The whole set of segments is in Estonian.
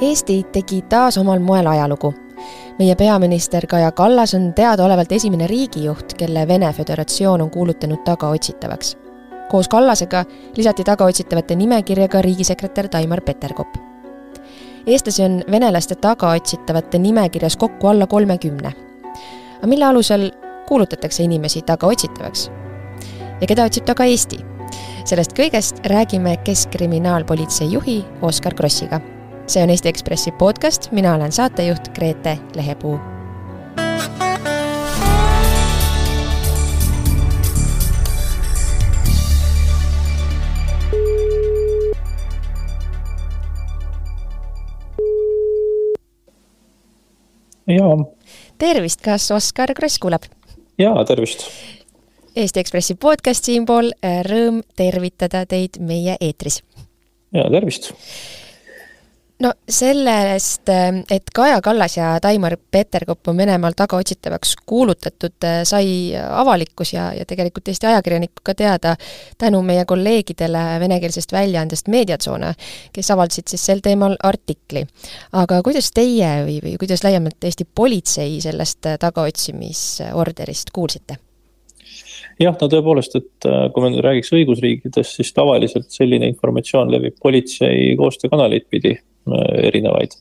Eesti tegi taas omal moel ajalugu. meie peaminister Kaja Kallas on teadaolevalt esimene riigijuht, kelle Vene Föderatsioon on kuulutanud tagaotsitavaks. koos Kallasega lisati tagaotsitavate nimekirja ka riigisekretär Taimar Peterkop. eestlasi on venelaste tagaotsitavate nimekirjas kokku alla kolmekümne. aga mille alusel kuulutatakse inimesi tagaotsitavaks? ja keda otsib taga Eesti? sellest kõigest räägime Keskkriminaalpolitsei juhi Oskar Krossiga see on Eesti Ekspressi podcast, mina olen saatejuht Grete Lehepuu. jaa. tervist, kas Oskar Kross kuuleb? jaa, tervist. Eesti Ekspressi podcast siinpool, rõõm tervitada teid meie eetris. jaa, tervist no sellest, et Kaja Kallas ja Taimar Peterkop on Venemaal tagaotsitavaks kuulutatud, sai avalikkus ja, ja tegelikult Eesti ajakirjanikud ka teada tänu meie kolleegidele venekeelsest väljaandest Meediatsoone, kes avaldasid siis sel teemal artikli. aga kuidas teie või, või kuidas laiemalt Eesti politsei sellest tagaotsimisorderist kuulsite? jah, no tõepoolest, et äh, kui me nüüd räägiks õigusriikidest, siis tavaliselt selline informatsioon levib politsei koostöökanaleid pidi Äh, erinevaid.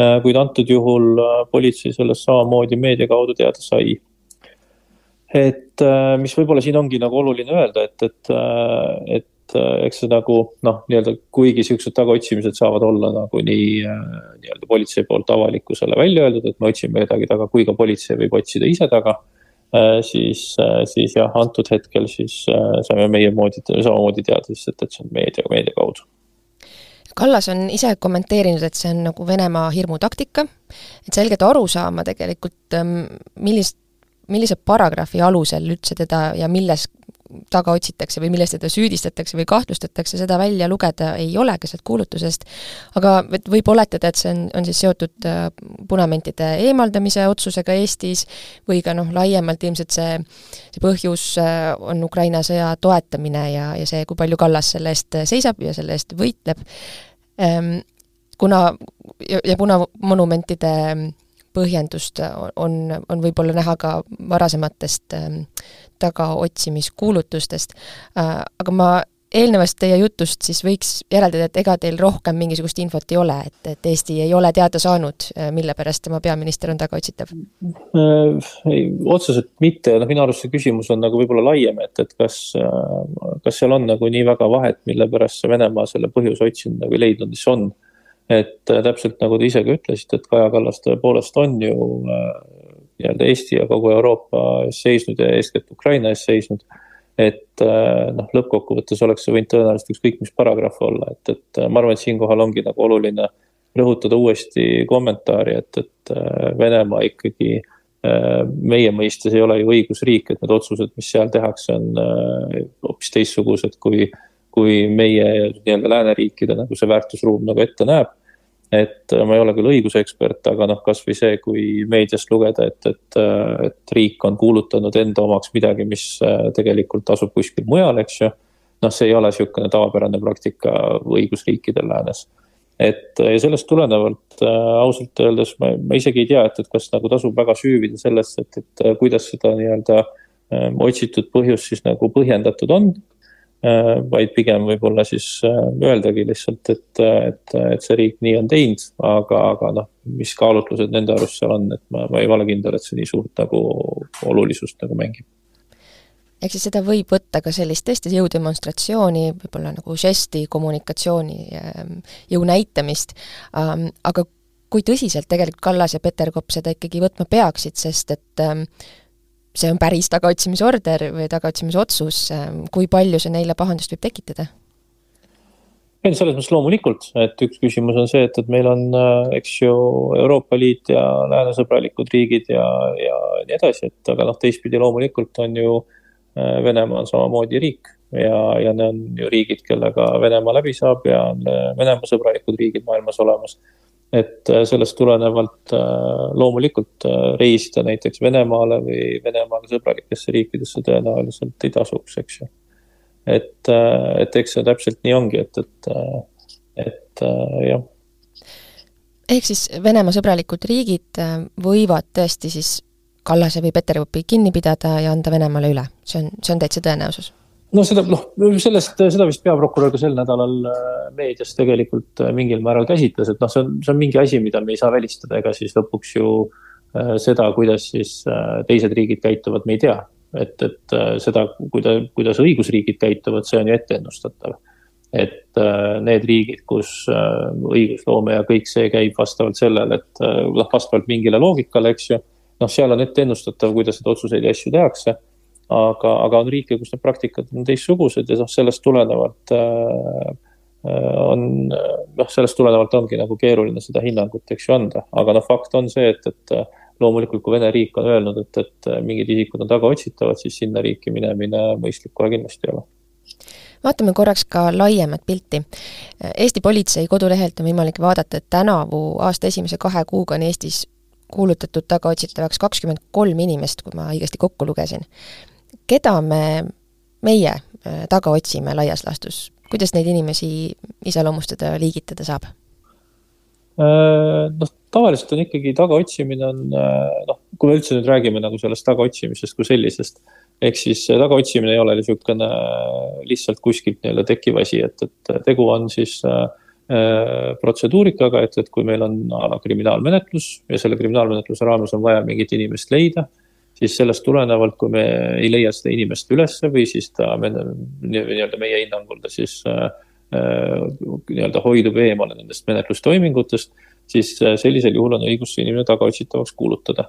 Äh, kuid antud juhul äh, politsei sellest samamoodi meedia kaudu teada sai. et mis võib-olla siin ongi nagu oluline öelda, et, et, et eks see nagu noh, nii-öelda kuigi siuksed tagaotsimised saavad olla nagu nii nii-öelda politsei poolt avalikkusele välja öeldud, et me otsime kedagi taga, kui ka politsei võib otsida ise taga siis, siis jah, antud hetkel siis saime meie moodi, samamoodi teada siis, et, et see on meedia, meedia kaudu Kallas on ise kommenteerinud, et see on nagu Venemaa hirmutaktika, et selgelt aru saama tegelikult, ähm, millist, millise paragrahvi alusel üldse teda ja milles taga otsitakse või milles teda süüdistatakse või kahtlustatakse, seda välja lugeda ei ole ka sealt kuulutusest, aga et võib oletada, et see on, on siis seotud äh, punamentide eemaldamise otsusega Eestis või ka noh, laiemalt ilmselt see, see põhjus äh, on Ukraina sõja toetamine ja, ja see, kui palju Kallas selle eest seisab ja selle eest võitleb. Ehm, kuna ja, ja kuna monumentide põhjendust on, on võib-olla näha ka varasematest ähm, tagaotsimiskuulutustest äh,, aga ma eelnevast teie jutust siis võiks järeldada, et ega teil rohkem mingisugust infot ei ole, et, et Eesti ei ole teada saanud, äh, mille pärast tema peaminister on tagaotsitav? Äh, ei, otseselt mitte, noh minu arust see küsimus on nagu võib-olla laiem, et, et kas, kas seal on nagu nii väga vahet, mille pärast see Venemaa selle põhjuse otsinud nagu leidnud, mis on. et täpselt nagu te ise ka ütlesite, et Kaja Kallas tõepoolest on ju nii-öelda Eesti ja kogu Euroopa eest seisnud ja eeskätt Ukraina eest seisnud et äh, noh, lõppkokkuvõttes oleks see võinud tõenäoliselt ükskõik mis paragrahv olla, et, et äh, ma arvan, et siinkohal ongi nagu oluline rõhutada uuesti kommentaari, et, et äh, Venemaa ikkagi meie mõistes ei ole ju õigusriik, et need otsused, mis seal tehakse, on hoopis teistsugused kui, kui meie nii-öelda lääneriikide nagu see väärtusruum nagu ette näeb et äh, ma ei ole küll õigusekspert, aga noh, kasvõi see, kui meediast lugeda, et, et, äh, et riik on kuulutanud enda omaks midagi, mis äh, tegelikult asub kuskil mujal, eks ju. noh, see ei ole niisugune tavapärane praktika õigusriikidel läänes. et ja sellest tulenevalt ausalt öeldes ma, ma isegi ei tea, et, et kas nagu tasub väga süüvida sellesse, et, et kuidas seda nii-öelda otsitud põhjus siis nagu põhjendatud on vaid pigem võib-olla siis äh, öeldagi lihtsalt, et, et, et see riik nii on teinud, aga, aga noh, mis kaalutlused nende arust seal on, et ma, ma ei ole kindel, et see nii suurt nagu olulisust nagu mängib. Ehk siis seda võib võtta ka sellist tõesti jõudemonstratsiooni, võib-olla nagu žesti, kommunikatsiooni, ähm, jõu näitamist, ähm, aga kui tõsiselt tegelikult Kallas ja Peterkop seda ikkagi võtma peaksid, sest et ähm, see on päris tagaotsimisorder või tagaotsimisotsus, kui palju see neile pahandust võib tekitada? ei, selles mõttes loomulikult, et üks küsimus on see, et, et meil on, äh, eks ju, Euroopa Liit ja läänesõbralikud riigid ja, ja nii edasi, et aga noh, teistpidi loomulikult on ju äh, Venemaa on samamoodi riik ja, ja need on ju riigid, kellega Venemaa läbi saab ja on äh, Venemaa sõbralikud riigid maailmas olemas et äh, sellest tulenevalt äh, loomulikult äh, reisida näiteks Venemaale või Venemaaga sõbralikesse riikidesse tõenäoliselt ei tasuks, eks ju. et, et eks see täpselt nii ongi, et, et, et jah ehk siis Venemaa sõbralikud riigid võivad tõesti siis Kallase või Peterbupi kinni pidada ja anda Venemaale üle, see on, see on täitsa tõenäosus? No seda, noh, sellest, seda vist peaprokurör ka sel nädalal äh, meedias tegelikult äh, mingil määral käsitles, et noh, see on, see on mingi asi, mida me ei saa välistada, ega siis lõpuks ju äh, seda, kuidas siis teised riigid käituvad, me ei tea. et, et seda, kuida-, kuidas õigusriigid käituvad, see on ju etteennustatav et need riigid, kus õigusloome ja kõik see käib vastavalt sellele, et noh, vastavalt mingile loogikale, eks ju. noh, seal on ette ennustatav, kuidas neid otsuseid ja asju tehakse. Aga, aga on riike, kus need praktikad on teistsugused ja noh, sellest tulenevalt on noh, sellest tulenevalt ongi nagu keeruline seda hinnangut, eks ju, anda, aga noh, fakt on see, et, et loomulikult, kui Vene riik on öelnud, et, et mingid isikud on tagaotsitavad, siis sinna riiki minemine mõistlik kohe kindlasti ei ole vaatame korraks ka laiemat pilti. Eesti politsei kodulehelt on võimalik vaadata, et tänavu aasta esimese kahe kuuga on Eestis kuulutatud tagaotsitavaks kakskümmend kolm inimest, kui ma õigesti kokku lugesin. Keda me, meie äh, taga otsime laias laastus, kuidas neid inimesi iseloomustada liigitada saab? Äh, noh, tavaliselt on ikkagi tagaotsimine on äh, noh, kui me üldse nüüd räägime nagu sellest tagaotsimisest kui sellisest ehk siis tagaotsimine ei ole niisugune lihtsalt kuskilt nii-öelda tekkiv asi, et, et tegu on siis äh, protseduurikaga, et, et kui meil on a la kriminaalmenetlus ja selle kriminaalmenetluse raames on vaja mingit inimest leida, siis sellest tulenevalt, kui me ei leia seda inimest ülesse või siis ta nii-öelda meie hinnangul ta siis äh, nii-öelda hoidub eemale nendest menetlustoimingutest, siis sellisel juhul on õigus see inimene tagaotsitavaks kuulutada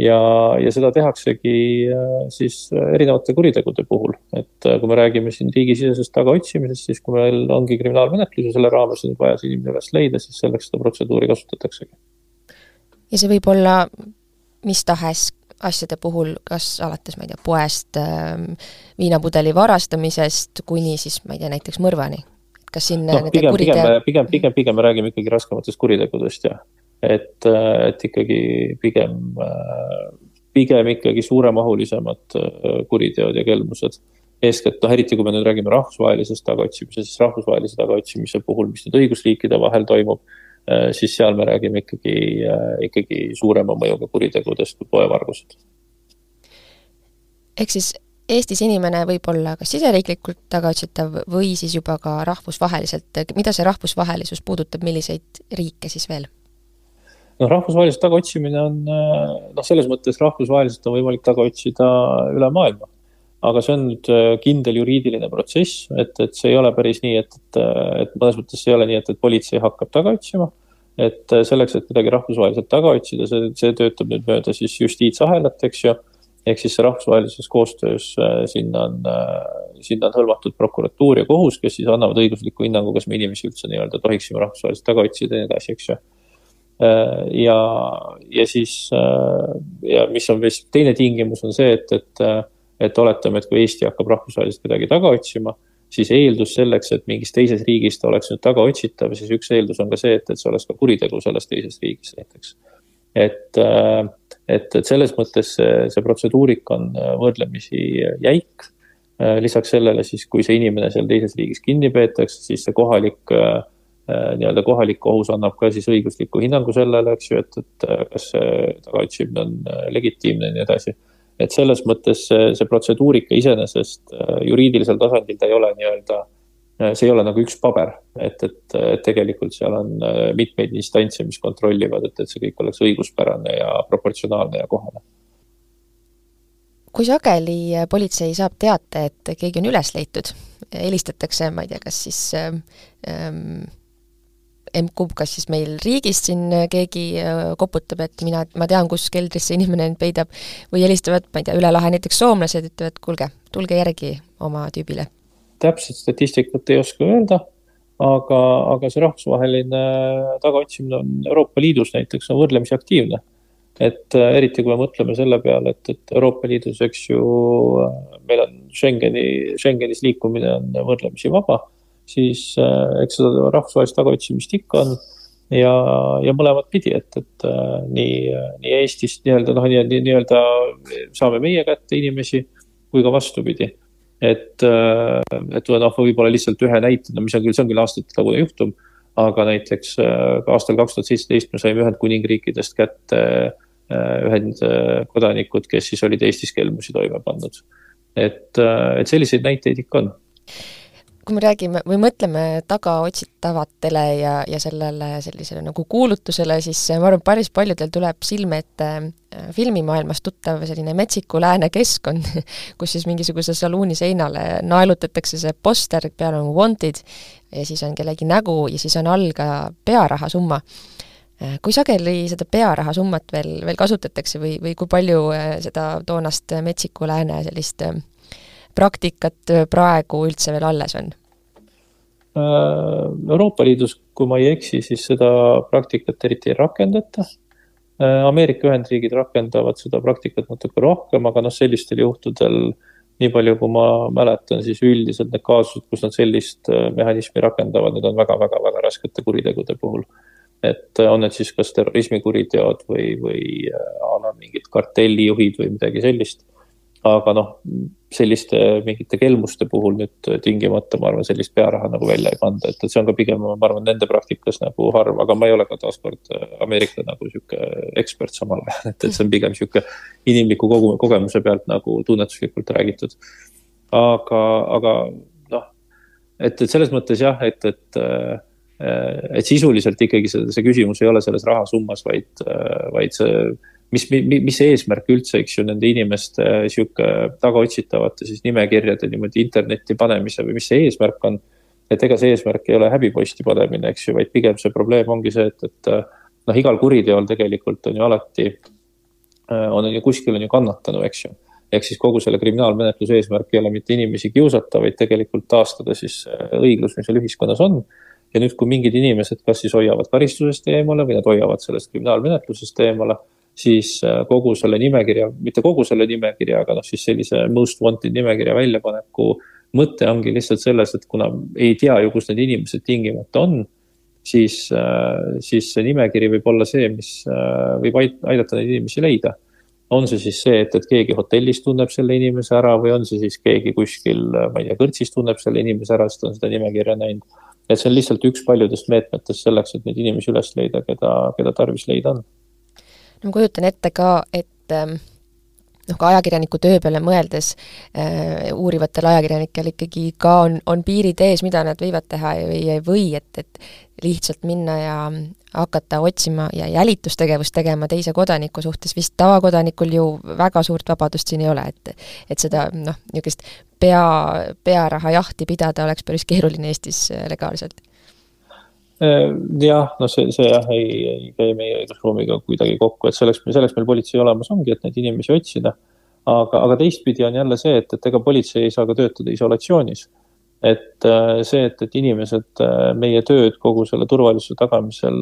ja, ja seda tehaksegi äh, siis äh, erinevate kuritegude puhul, et äh, kui me räägime siin riigisisesest tagaotsimisest, siis kui meil ongi kriminaalmenetlus ja selle raames on vaja see inimene üles leida, siis selleks seda protseduuri kasutataksegi. ja see võib olla mis tahes asjade puhul, kas alates, ma ei tea, poest äh, viinapudeli varastamisest kuni siis, ma ei tea, näiteks mõrvani? kas siin no, pigem, kurite... pigem, pigem, pigem, pigem me räägime ikkagi raskematest kuritegudest ja et, et ikkagi pigem, pigem ikkagi suuremahulisemad äh, kuriteod ja kelmused. eeskätt noh, eriti kui me nüüd räägime rahvusvahelisest tagaotsimisest, siis rahvusvahelise tagaotsimise puhul, mis nüüd õigusriikide vahel toimub, äh, siis seal me räägime ikkagi, äh, ikkagi suurema mõjuga kuritegudest kui poevargused. ehk siis Eestis inimene võib olla kas siseriiklikult tagaotsitav või siis juba ka rahvusvaheliselt, mida see rahvusvahelisus puudutab, milliseid riike siis veel? noh, rahvusvaheliselt tagaotsimine on noh, selles mõttes rahvusvaheliselt on võimalik taga otsida üle maailma. Aga see on nüüd äh, kindel juriidiline protsess, et, et see ei ole päris nii, et, et, et mõnes mõttes ei ole nii, et, et politsei hakkab taga otsima. et äh, selleks, et midagi rahvusvaheliselt taga otsida, see, see töötab nüüd mööda siis justiitsahelat, eks ju. ehk siis rahvusvahelises koostöös äh, sinna on, sinna on hõlmatud prokuratuur ja kohus, kes siis annavad õigusliku hinnangu, kas me inimesi üldse nii-öelda tohiksime rahvusvaheliselt taga otsida ja nii edasi, eks ju Äh, ja, ja siis äh, ja mis on vist teine tingimus on see, et, et, äh, et oletame, et kui Eesti hakkab rahvusvaheliselt kedagi taga otsima, siis eeldus selleks, et mingis teises riigis ta oleks nüüd taga otsitav, siis üks eeldus on ka see, et, et see oleks ka kuritegu selles teises riigis näiteks. et, et, et selles mõttes see, see protseduurika on võrdlemisi jäik. lisaks sellele siis, kui see inimene seal teises riigis kinni peetakse, siis see kohalik äh, Äh, nii-öelda kohalik kohus annab ka siis õigusliku hinnangu sellele, eks ju, et, et äh, kas see tagaotsimine on äh, legitiimne ja nii edasi. Et selles mõttes see, see protseduurika iseenesest juriidilisel tasandil ta ei ole nii-öelda, see ei ole nagu üks paber, et, et, et tegelikult seal on mitmeid instantse, mis kontrollivad, et, et see kõik oleks õiguspärane ja proportsionaalne ja kohane. Kui sageli politsei saab teate, et keegi on üles leitud, helistatakse, ma ei tea, kas siis ähm, emb-kumb, kas siis meil riigist siin keegi äh, koputab, et mina, ma tean, kus keldris see inimene end peidab, või helistavad, ma ei tea, üle lahe näiteks soomlased, ütlevad, kuulge, tulge järgi oma tüübile. täpset statistikat ei oska öelda, aga, aga see rahvusvaheline tagaotsimine on Euroopa Liidus näiteks on võrdlemisi aktiivne. et äh, eriti, kui me mõtleme selle peale, et, et Euroopa Liidus, eks ju, äh, meil on Schengeni, Schengenis liikumine on võrdlemisi vaba siis äh, eks seda rahvusvahelist tagaotsimist ikka on ja, ja mõlemat pidi, et, et äh, nii, nii Eestist nii-öelda noh, nii-öelda nii saame meie kätte inimesi kui ka vastupidi. et, äh, et noh, võib-olla lihtsalt ühe näitena, mis on küll, see on küll aastate tagune juhtum, aga näiteks aastal kaks tuhat seitseteist me saime Ühendkuningriikidest kätte ühendkodanikud, kes siis olid Eestis kelmusi toime pannud. et, et selliseid näiteid ikka on kui me räägime või mõtleme tagaotsitavatele ja, ja sellele sellisele nagu kuulutusele, siis ma arvan, päris paljudel tuleb silme ette äh, filmimaailmas tuttav selline metsiku lääne keskkond, kus siis mingisuguse saluuni seinale naelutatakse see poster, peal on wanted ja siis on kellegi nägu ja siis on all ka pearahasumma. Äh, kui sageli seda pearahasummat veel, veel kasutatakse või, või kui palju äh, seda toonast metsiku lääne sellist praktikat praegu üldse veel alles on? Äh, Euroopa Liidus, kui ma ei eksi, siis seda praktikat eriti ei rakendata. Äh, Ameerika Ühendriigid rakendavad seda praktikat natuke rohkem, aga noh, sellistel juhtudel nii palju, kui ma mäletan, siis üldiselt need kaasused, kus nad sellist äh, mehhanismi rakendavad, need on väga-väga-väga raskete kuritegude puhul. et on need siis kas terrorismikuriteod või, või a la mingid kartellijuhid või midagi sellist aga noh, selliste mingite kelmuste puhul nüüd tingimata, ma arvan, sellist pearaha nagu välja ei panda, et, et see on ka pigem, ma arvan, nende praktikas nagu harv, aga ma ei ole ka taaskord äh, Ameerika nagu sihuke ekspert samal ajal, et, et see on pigem sihuke inimliku kogu, kogemuse pealt nagu tunnetuslikult räägitud. aga, aga noh, et, et selles mõttes jah, et, et äh, et sisuliselt ikkagi see, see küsimus ei ole selles rahasummas, vaid, äh, vaid see mis, mis eesmärk üldse, eks ju, nende inimeste äh, sihuke tagaotsitavate siis nimekirjade niimoodi internetti panemise või mis see eesmärk on. et ega see eesmärk ei ole häbiposti panemine, eks ju, vaid pigem see probleem ongi see, et, et äh, noh, igal kuriteol tegelikult on ju alati, äh, on ju kuskil on ju kannatanu, eks ju ehk siis kogu selle kriminaalmenetluse eesmärk ei ole mitte inimesi kiusata, vaid tegelikult taastada siis õiglus, mis seal ühiskonnas on. ja nüüd, kui mingid inimesed kas siis hoiavad karistusest eemale või nad hoiavad sellest kriminaalmenetlusest eemale siis äh, kogu selle nimekirja, mitte kogu selle nimekirja, aga noh, siis sellise most wanted nimekirja väljapaneku mõte ongi lihtsalt selles, et kuna ei tea ju, kus need inimesed tingimata on, siis, äh, siis see nimekiri võib olla see, mis äh, võib aidata neid inimesi leida. on see siis see, et, et keegi hotellis tunneb selle inimese ära või on see siis keegi kuskil, ma ei tea, kõrtsis tunneb selle inimese ära, sest ta on seda nimekirja näinud. et see on lihtsalt üks paljudest meetmetest selleks, et neid inimesi üles leida, keda, keda tarvis leida on ma kujutan ette ka, et ähm, noh, ka ajakirjaniku töö peale mõeldes äh, uurivatel ajakirjanikel ikkagi ka on, on piirid ees, mida nad võivad teha või ei või, et, et lihtsalt minna ja hakata otsima ja jälitustegevust tegema teise kodaniku suhtes, vist tavakodanikul ju väga suurt vabadust siin ei ole, et et seda noh, niisugust pea, pearaha jahti pidada oleks päris keeruline Eestis äh, legaalselt jah, no see, see jah, ei, ei käi meie õigusruumiga kuidagi kokku, et selleks, selleks meil politsei olemas ongi, et neid inimesi otsida. aga, aga teistpidi on jälle see, et, et ega politsei ei saa ka töötada isolatsioonis. et äh, see, et, et inimesed äh, meie tööd kogu selle turvalisuse tagamisel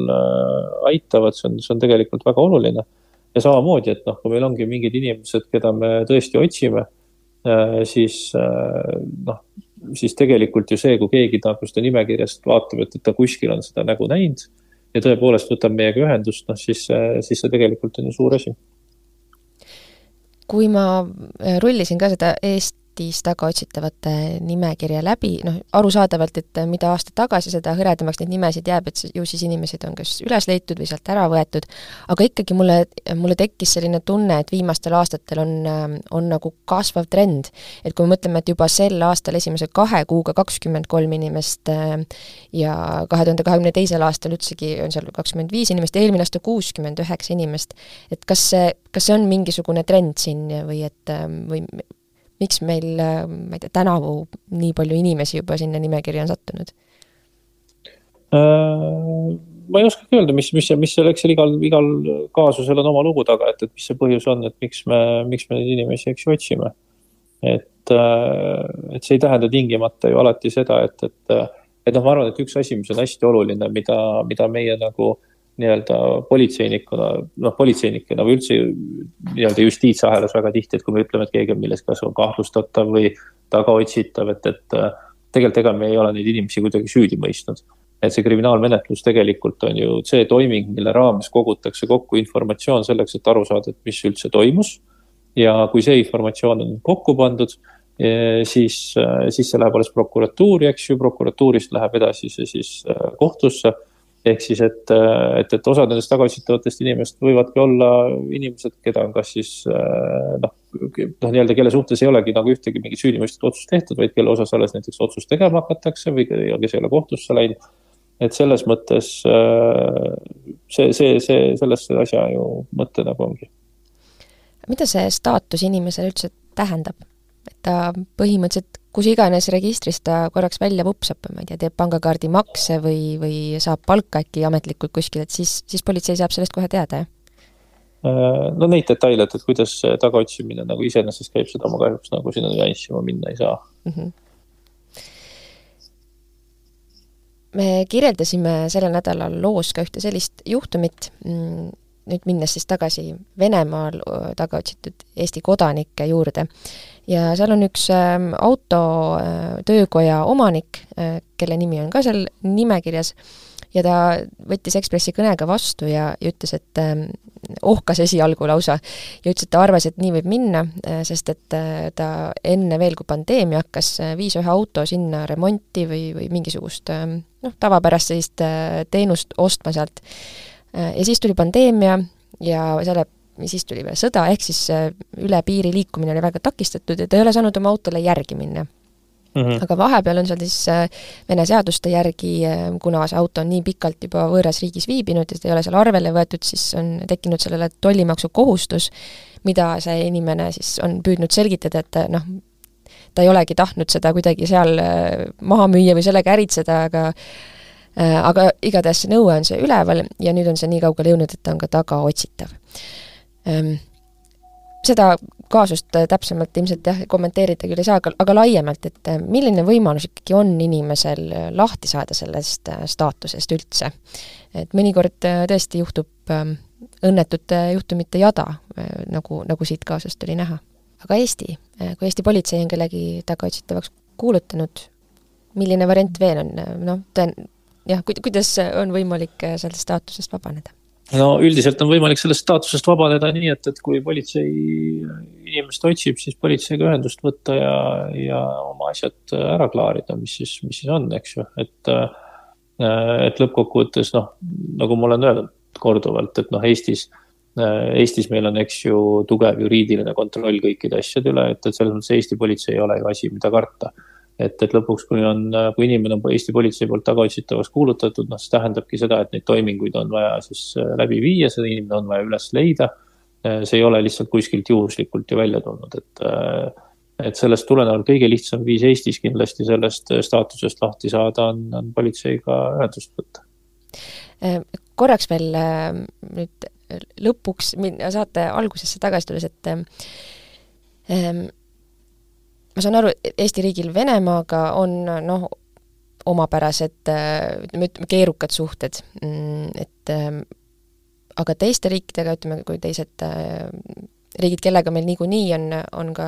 aitavad, see on, see on tegelikult väga oluline. ja samamoodi, et noh, kui meil ongi mingid inimesed, keda me tõesti otsime, siis noh siis tegelikult ju see, kui keegi seda nimekirjast vaatab, et, et ta kuskil on seda nägu näinud ja tõepoolest võtab meiega ühendust, noh siis, siis see tegelikult on ju suur asi. kui ma rullisin ka seda eest Eestis tagaotsitavate nimekirja läbi, noh, arusaadavalt, et mida aasta tagasi, seda hõredamaks neid nimesid jääb, et ju siis inimesed on kas üles leitud või sealt ära võetud, aga ikkagi mulle, mulle tekkis selline tunne, et viimastel aastatel on, on nagu kasvav trend. et kui me mõtleme, et juba sel aastal esimese kahe kuuga kakskümmend kolm inimest ja kahe tuhande kahekümne teisel aastal üldsegi on seal kakskümmend viis inimest, eelmine aasta kuuskümmend üheksa inimest, et kas see, kas see on mingisugune trend siin või et, või miks meil, äh, ma ei tea, tänavu nii palju inimesi juba sinna nimekirja on sattunud äh,? ma ei oskagi öelda, mis, mis, mis seal, eks seal igal, igal kaasusel on oma lugu taga, et, et mis see põhjus on, et miks me, miks me neid inimesi, eks ju, otsime. et, äh, et see ei tähenda tingimata ju alati seda, et, et, et noh, ma arvan, et üks asi, mis on hästi oluline, mida, mida meie nagu äh, nii-öelda politseinikuna, noh, politseinikena või üldse nii-öelda justiitsahelas väga tihti, et kui me ütleme, et keegi on milleski kas on kahtlustatav või tagaotsitav, et, et äh, tegelikult ega me ei ole neid inimesi kuidagi süüdi mõistnud. et see kriminaalmenetlus tegelikult on ju see toiming, mille raames kogutakse kokku informatsioon selleks, et aru saada, et mis üldse toimus. ja kui see informatsioon on kokku pandud, siis, siis see läheb alles prokuratuuri, eks ju, prokuratuurist läheb edasi see siis kohtusse ehk siis, et, et, et osad nendest tagaotsitavatest inimest võivadki olla inimesed, keda on kas siis noh, noh, nii-öelda kelle suhtes ei olegi nagu ühtegi mingit süüdimõistvat otsust tehtud, vaid kelle osas alles näiteks otsust tegema hakatakse või kes ei ole kohtusse läinud. et selles mõttes see, see, see, selles see asja ju mõte nagu ongi. mida see staatus inimesele üldse tähendab? et ta põhimõtteliselt kus iganes registris ta korraks välja vupsab, ma ei tea, teeb pangakaardi makse või, või saab palka äkki ametlikult kuskil, et siis, siis politsei saab sellest kohe teada, jah? Äh, no neid detaile, et, et kuidas tagaotsimine nagu iseenesest käib, seda ma kahjuks nagu sinna nüanssima minna ei saa mm. -hmm. me kirjeldasime sellel nädalal loos ka ühte sellist juhtumit, mm, nüüd minnes siis tagasi Venemaal taga otsitud Eesti kodanike juurde ja seal on üks äh, autotöökoja äh, omanik äh,, kelle nimi on ka seal nimekirjas, ja ta võttis Ekspressi kõnega vastu ja, ja ütles, et äh, ohkas esialgu lausa, ja ütles, et ta arvas, et nii võib minna äh,, sest et ta enne veel, kui pandeemia hakkas viis ühe auto sinna remonti või, või mingisugust äh, noh, tavapärast sellist teenust ostma sealt. Ja siis tuli pandeemia ja selle siis tuli veel sõda, ehk siis äh, üle piiri liikumine oli väga takistatud ja ta ei ole saanud oma autole järgi minna Mm -hmm. aga vahepeal on seal siis äh, Vene seaduste järgi, äh, kuna see auto on nii pikalt juba võõras riigis viibinud ja seda ei ole seal arvele võetud, siis on tekkinud sellele tollimaksu kohustus, mida see inimene siis on püüdnud selgitada, et noh, ta ei olegi tahtnud seda kuidagi seal maha müüa või sellega äritseda, aga aga igatahes see nõue on see üleval ja nüüd on see nii kaugele jõudnud, et ta on ka tagaotsitav Ehm, seda kaasust äh, täpsemalt ilmselt jah, kommenteerida küll ei saa, aga, aga laiemalt, et äh, milline võimalus ikkagi on inimesel äh, lahti saada sellest staatusest üldse? et mõnikord tõesti juhtub ähm, õnnetute juhtumite jada, nagu, nagu siit kaasust oli näha. aga Eesti, kui Eesti politsei on kellegi tagaotsitavaks kuulutanud, milline variant veel on, noh, tõen-, jah, kuidas on võimalik sellest staatusest vabaneda? no üldiselt on võimalik sellest staatusest vabaneda nii, et, et kui politsei inimest otsib, siis politseiga ühendust võtta ja, ja oma asjad ära klaarida, mis siis, mis siis on, eks ju, et. et lõppkokkuvõttes noh, nagu ma olen öelnud korduvalt, et noh, Eestis. Eestis meil on, eks ju, tugev juriidiline kontroll kõikide asjade üle, et, et selles mõttes Eesti politsei ei ole ju asi, mida karta et, et lõpuks, kui on, kui inimene on Eesti politsei poolt tagaotsitavaks kuulutatud, noh, see tähendabki seda, et neid toiminguid on vaja siis äh, läbi viia, seda inimene on vaja üles leida. Äh, see ei ole lihtsalt kuskilt juhuslikult ju välja tulnud, et, äh, et sellest tulenevalt kõige lihtsam viis Eestis kindlasti sellest staatusest lahti saada, on, on politseiga ühendust võtta. korraks veel nüüd lõpuks, saate algusesse tagasi tulles, et ma saan aru, Eesti riigil Venemaaga on noh, omapärased ütleme, ütleme keerukad suhted, mm, et ähm, aga teiste riikidega, ütleme, kui teised äh, riigid, kellega meil niikuinii on, on ka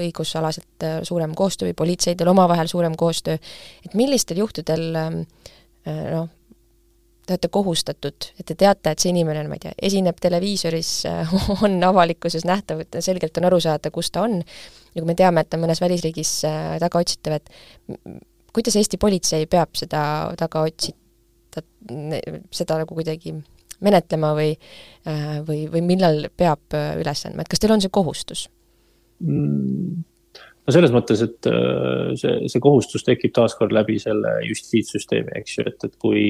õigusalaselt äh, suurem koostöö või politseidel omavahel suurem koostöö, et millistel juhtudel äh, noh, te olete kohustatud, et te teate, et see inimene, ma ei tea, esineb televiisoris, on avalikkuses nähtav, et selgelt on aru saada, kus ta on, ja kui me teame, et ta on mõnes välisriigis äh, tagaotsitav, et kuidas Eesti politsei peab seda tagaotsita-, seda nagu kuidagi menetlema või, äh, või, või millal peab äh, üles andma, et kas teil on see kohustus mm.? no selles mõttes, et see, see kohustus tekib taaskord läbi selle justiitssüsteemi, eks ju, et, et kui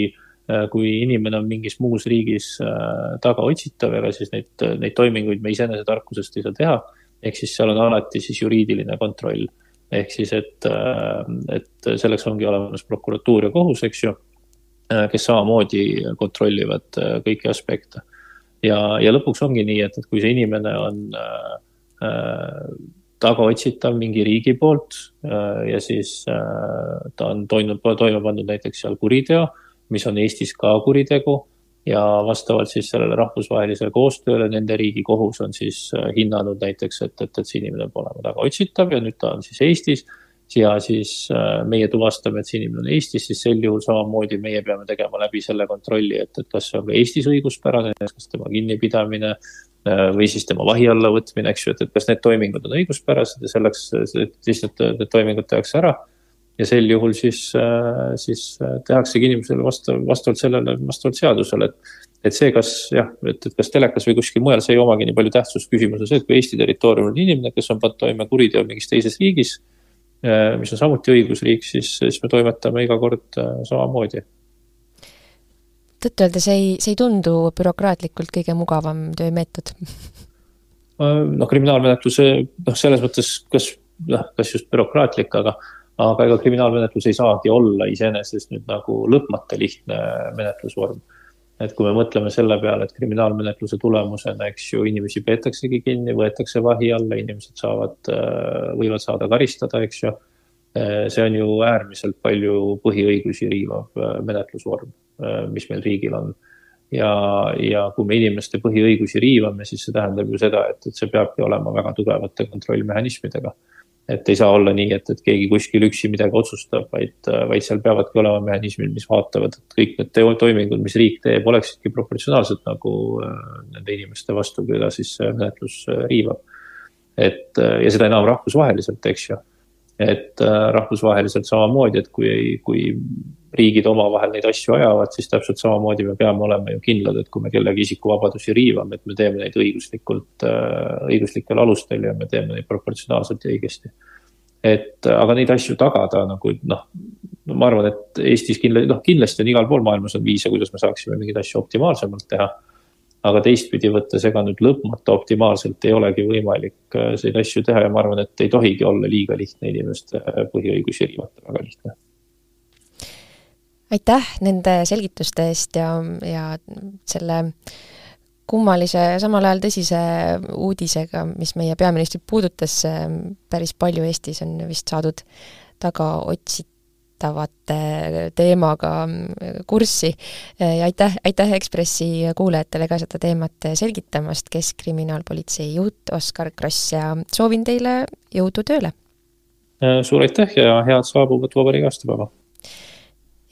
kui inimene on mingis muus riigis tagaotsitav, ega siis neid, neid toiminguid me iseenese tarkusest ei saa teha ehk siis seal on alati siis juriidiline kontroll. ehk siis, et, äh, et selleks ongi olemas prokuratuur ja kohus, eks ju, äh, kes samamoodi kontrollivad äh, kõiki aspekte. ja, ja lõpuks ongi nii, et, et kui see inimene on äh, tagaotsitav mingi riigi poolt äh, ja siis äh, ta on toimunud, toime pannud näiteks seal kuriteo, mis on Eestis ka kuritegu ja vastavalt siis sellele rahvusvahelisele koostööle nende riigi kohus on siis äh, hinnanud näiteks, et, et, et see inimene olema tagaotsitav ja nüüd ta on siis Eestis. ja siis meie tuvastame, et see inimene on Eestis, siis sel juhul samamoodi meie peame tegema läbi selle kontrolli, et, et kas see on ka Eestis õiguspärane, kas tema kinnipidamine või siis tema vahi alla võtmine, eks ju, et, et kas need toimingud on õiguspärased ja selleks, siis need, need toimingud tehakse ära ja sel juhul siis, äh, siis äh, tehaksegi inimesele vastav, vastavalt sellele, vastavalt seadusele, et. et see, kas jah, et, et kas telekas või kuskil mujal, see ei omagi nii palju tähtsust, küsimus on see, et kui Eesti territooriumil on inimene, kes on pannud toime kuriteo mingis teises riigis. Äh, mis on samuti õigusriik, siis, siis me toimetame iga kord samamoodi tõtt-öelda see ei, see ei tundu bürokraatlikult kõige mugavam töömeetod noh, kriminaalmenetluse noh, selles mõttes, kas noh, kas just bürokraatlik, aga aga ega kriminaalmenetlus ei saagi olla iseenesest nüüd nagu lõpmata lihtne menetlusvorm. et kui me mõtleme selle peale, et kriminaalmenetluse tulemusena, eks ju, inimesi peetaksegi kinni, võetakse vahi alla, inimesed saavad, äh, võivad saada karistada, eks ju. Äh, see on ju äärmiselt palju põhiõigusi riivav äh, menetlusvorm, mis meil riigil on ja, ja kui me inimeste põhiõigusi riivame, siis see tähendab ju seda, et, et see peabki olema väga tugevate kontrollmehhanismidega et ei saa olla nii, et, et keegi kuskil üksi midagi otsustab, vaid, vaid seal peavadki olema mehhanismid, mis vaatavad, et kõik need toimingud, mis riik teeb, oleksidki proportsionaalsed nagu äh, nende inimeste vastu, keda siis menetlus äh, riivab. et äh, ja seda enam rahvusvaheliselt, eks ju. et rahvusvaheliselt samamoodi, et kui, kui riigid omavahel neid asju ajavad, siis täpselt samamoodi me peame olema ju kindlad, et kui me kellegi isikuvabadusi riivame, et me teeme neid õiguslikult, äh, õiguslikel alustel ja me teeme neid proportsionaalselt ja õigesti. et aga neid asju tagada nagu noh, no ma arvan, et Eestis kindlasti, noh kindlasti on igal pool maailmas on viise, kuidas me saaksime mingeid asju optimaalsemalt teha. aga teistpidi võttes, ega nüüd lõpmata optimaalselt ei olegi võimalik äh, neid asju teha ja ma arvan, et ei tohigi olla liiga lihtne inimeste põhiõigusi riivata, väga lihtne aitäh nende selgituste eest ja, ja selle kummalise samal ajal tõsise uudisega, mis meie peaministrit puudutas, päris palju Eestis on vist saadud tagaotsitavate teemaga kurssi. ja aitäh, aitäh Ekspressi kuulajatele ka seda teemat selgitamast, Keskkriminaalpolitsei juht Oskar Kross ja soovin teile jõudu tööle! suur aitäh ja head saabuvat vabariigi aastapäeva!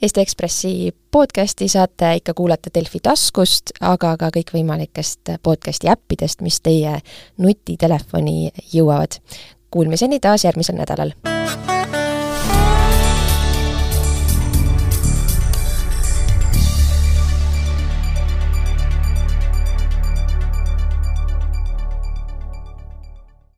Eesti Ekspressi podcasti saate ikka kuulata Delfi taskust, aga ka kõikvõimalikest podcasti äppidest, mis teie nutitelefoni jõuavad. Kuulmiseni taas järgmisel nädalal!